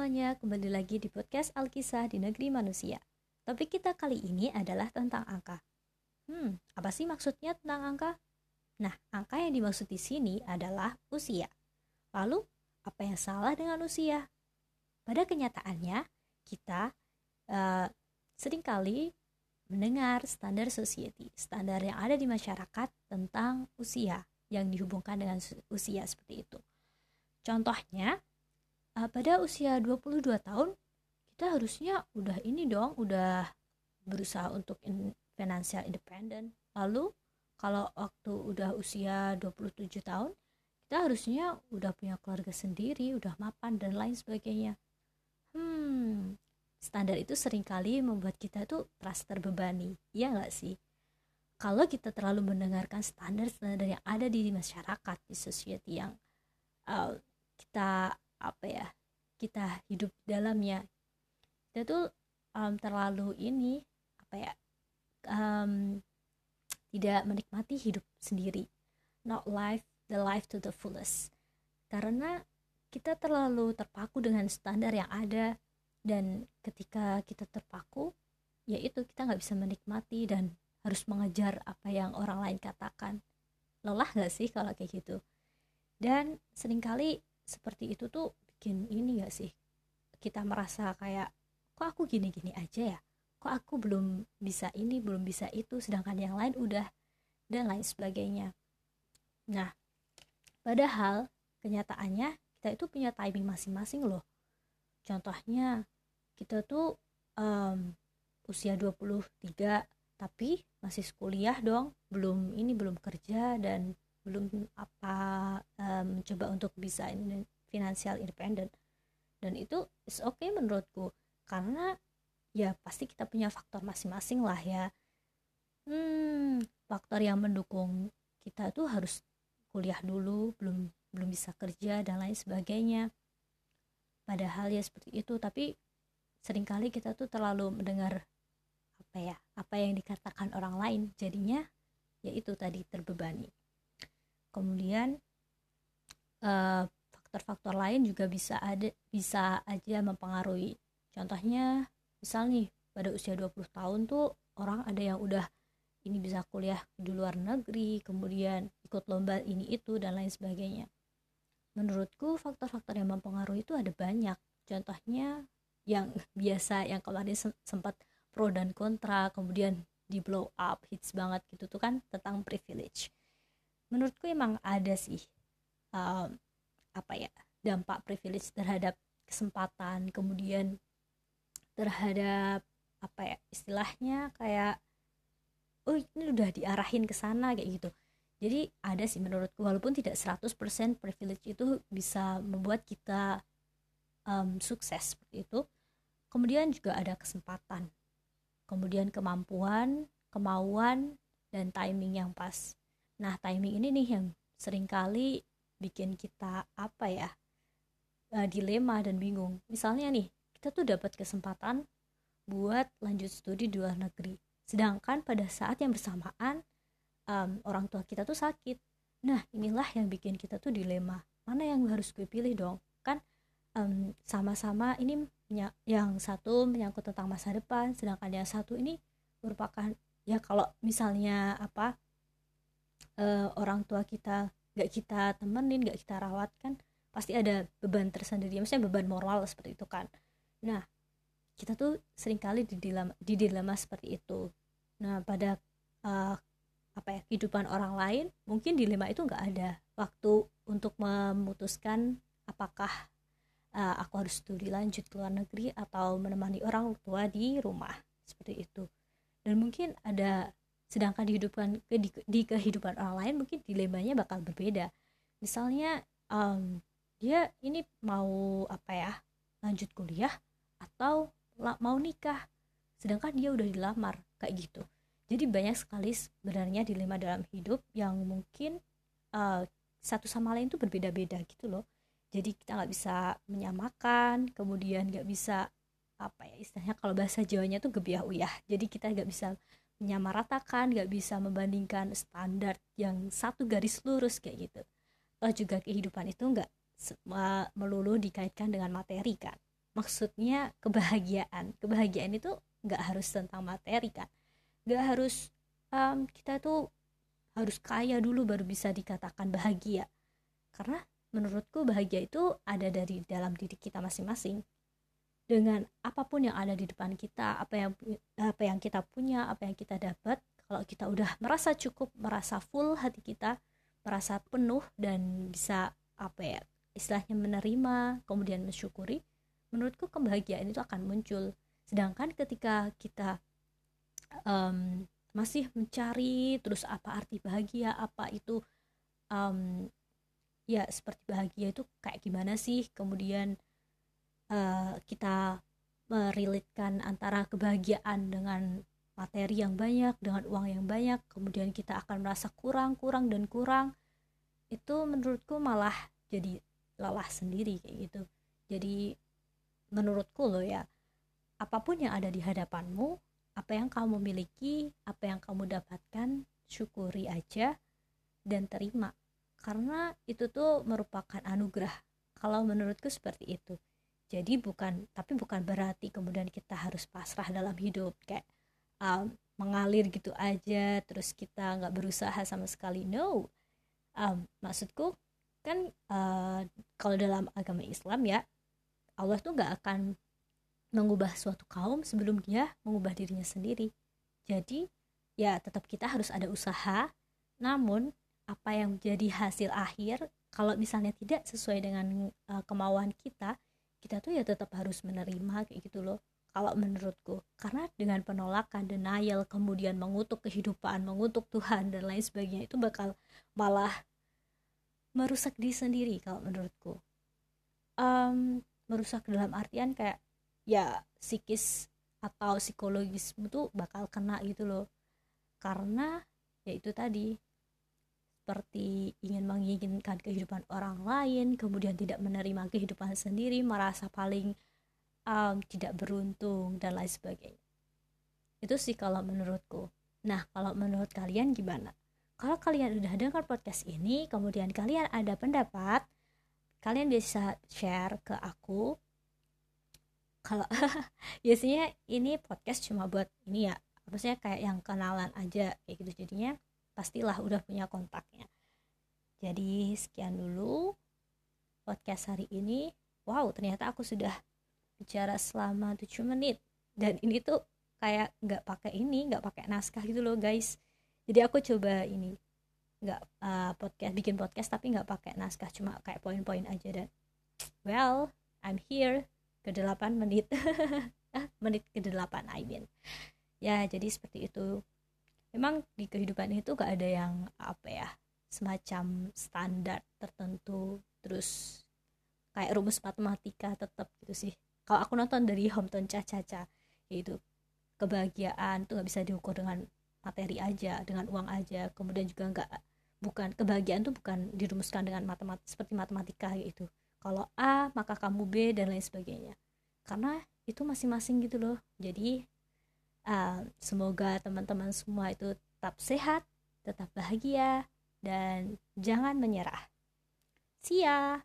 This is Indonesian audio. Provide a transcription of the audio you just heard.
semuanya, kembali lagi di podcast Alkisah di Negeri Manusia. Topik kita kali ini adalah tentang angka. Hmm, apa sih maksudnya tentang angka? Nah, angka yang dimaksud di sini adalah usia. Lalu, apa yang salah dengan usia? Pada kenyataannya, kita uh, sering kali mendengar standar society, standar yang ada di masyarakat tentang usia yang dihubungkan dengan usia seperti itu. Contohnya, uh, pada usia 22 tahun kita harusnya udah ini dong udah berusaha untuk in, financial independent. Lalu kalau waktu udah usia 27 tahun kita harusnya udah punya keluarga sendiri udah mapan dan lain sebagainya. Hmm standar itu sering kali membuat kita tuh terasa terbebani iya nggak sih? Kalau kita terlalu mendengarkan standar-standar yang ada di masyarakat di society yang uh, kita apa ya kita hidup dalamnya kita tuh um, terlalu ini apa ya um, tidak menikmati hidup sendiri. Not life the life to the fullest. Karena kita terlalu terpaku dengan standar yang ada dan ketika kita terpaku yaitu kita nggak bisa menikmati dan harus mengejar apa yang orang lain katakan. Lelah nggak sih kalau kayak gitu? Dan sering kali seperti itu tuh bikin ini gak sih? Kita merasa kayak kok aku gini-gini aja ya? Kok aku belum bisa ini belum bisa itu sedangkan yang lain udah dan lain sebagainya. Nah padahal kenyataannya kita itu punya timing masing-masing loh. Contohnya kita tuh um, usia 23 tapi masih kuliah dong belum ini belum kerja dan belum apa um, mencoba untuk bisa in, financial independent. Dan itu is okay menurutku. Karena ya pasti kita punya faktor masing-masing lah ya. Hmm faktor yang mendukung kita tuh harus kuliah dulu belum belum bisa kerja dan lain sebagainya. Padahal ya seperti itu tapi sering kali kita tuh terlalu mendengar apa ya apa yang dikatakan orang lain. Jadinya yaitu tadi terbebani kemudian eh, faktor-faktor lain juga bisa ada bisa aja mempengaruhi. Contohnya misal nih pada usia 20 tahun tuh orang ada yang udah ini bisa kuliah di luar negeri kemudian ikut lomba ini itu dan lain sebagainya. Menurutku faktor-faktor yang mempengaruhi itu ada banyak. Contohnya yang biasa yang kemarin sempat pro dan kontra kemudian di blow up hits banget gitu tuh kan tentang privilege menurutku emang ada sih um, apa ya dampak privilege terhadap kesempatan kemudian terhadap apa ya istilahnya kayak oh ini udah diarahin ke sana kayak gitu. Jadi ada sih menurutku walaupun tidak 100% privilege itu bisa membuat kita um, sukses seperti itu. Kemudian juga ada kesempatan kemudian kemampuan kemauan dan timing yang pas Nah, timing ini nih yang sering kali bikin kita apa ya? Uh, dilema dan bingung. Misalnya nih, kita tuh dapat kesempatan buat lanjut studi di luar negeri. Sedangkan pada saat yang bersamaan um, orang tua kita tuh sakit. Nah, inilah yang bikin kita tuh dilema. Mana yang harus gue pilih dong? Kan um, sama-sama ini yang satu menyangkut tentang masa depan, sedangkan yang satu ini merupakan ya kalau misalnya apa uh, orang tua kita gak kita temenin gak kita rawat kan pasti ada beban tersendiri. Maksudnya beban moral seperti itu kan. Nah kita tuh sering kali di dilema, di dilema seperti itu. Nah pada uh, apa ya kehidupan orang lain mungkin dilema itu nggak ada. Waktu untuk memutuskan apakah uh, aku harus studi lanjut ke luar negeri atau menemani orang tua di rumah seperti itu. Dan mungkin ada sedangkan di kehidupan di, di kehidupan orang lain mungkin dilemanya bakal berbeda. Misalnya um, dia ini mau apa ya lanjut kuliah atau mau nikah. Sedangkan dia udah dilamar kayak gitu. Jadi banyak sekali sebenarnya dilema dalam hidup yang mungkin uh, satu sama lain itu berbeda-beda gitu loh. Jadi kita nggak bisa menyamakan kemudian nggak bisa apa ya istilahnya kalau bahasa Jawanya tuh gebiah uyah. Jadi kita nggak bisa menyamaratakan gak bisa membandingkan standar yang satu garis lurus kayak gitu. Toh juga kehidupan itu nggak melulu dikaitkan dengan materi kan. Maksudnya kebahagiaan. Kebahagiaan itu nggak harus tentang materi kan. Nggak harus um, kita tuh harus kaya dulu baru bisa dikatakan bahagia. Karena menurutku bahagia itu ada dari dalam diri kita masing-masing dengan apa pun yang ada di depan kita apa yang apa yang kita punya apa yang kita dapat kalau kita udah merasa cukup merasa full hati kita merasa penuh dan bisa apa ya istilahnya menerima kemudian mensyukuri menurutku kebahagiaan itu akan muncul. Sedangkan ketika kita um, masih mencari terus apa arti bahagia apa itu um, ya seperti bahagia itu kayak gimana sih? Kemudian kita merilitkan antara kebahagiaan dengan materi yang banyak dengan uang yang banyak kemudian kita akan merasa kurang kurang dan kurang itu menurutku malah jadi lelah sendiri kayak gitu. Jadi menurutku loh ya apa pun yang ada di hadapanmu apa yang kamu miliki apa yang kamu dapatkan syukuri aja dan terima. Karena itu tuh merupakan anugerah. Kalau menurutku seperti itu jadi bukan tapi bukan berarti kemudian kita harus pasrah dalam hidup kayak um, mengalir gitu aja terus kita nggak berusaha sama sekali. No. Um, maksudku kan uh, kalau dalam agama Islam ya Allah tuh nggak akan mengubah suatu kaum sebelum dia mengubah dirinya sendiri. Jadi ya tetap kita harus ada usaha namun apa yang jadi hasil akhir kalau misalnya tidak sesuai dengan uh, kemauan kita kita tuh ya tetap harus menerima kayak gitu loh. Kalau menurutku karena dengan penolakan denial kemudian mengutuk kehidupan mengutuk Tuhan dan lain sebagainya itu bakal malah merusak diri sendiri kalau menurutku. Um, merusak dalam artian kayak ya psikis atau psikologismu tuh bakal kena gitu loh. Karena ya itu tadi seperti ingin menginginkan kehidupan orang lain, kemudian tidak menerima kehidupan sendiri, merasa paling um, tidak beruntung dan lain sebagainya. Itu sih kalau menurutku. Nah, kalau menurut kalian gimana? Kalau kalian udah dengar podcast ini, kemudian kalian ada pendapat, kalian bisa share ke aku. Kalau biasanya ini podcast cuma buat ini ya, maksudnya kayak yang kenalan aja kayak gitu jadinya pastilah udah punya kontaknya. Jadi sekian dulu podcast hari ini. Wow ternyata aku sudah bicara selama 7 menit. Dan ini tuh kayak nggak pakai ini nggak pakai naskah gitu loh guys. Jadi aku coba ini nggak uh, podcast bikin podcast tapi nggak pakai naskah cuma kayak poin-poin aja. Dan well I'm here. Ke 8 menit menit ke 8 I mean. Ya jadi seperti itu memang di kehidupan itu gak ada yang apa ya semacam standar tertentu terus kayak rumus matematika tetap gitu sih. Kalau aku nonton dari Hometown Caca yaitu kebahagiaan tuh gak bisa diukur dengan materi aja dengan uang aja. Kemudian juga nggak bukan kebahagiaan tuh bukan dirumuskan dengan matematik seperti matematika gitu. Kalau A maka kamu B dan lain sebagainya. Karena itu masing-masing gitu loh. Jadi semoga teman-teman semua itu tetap sehat tetap bahagia dan jangan menyerah. See ya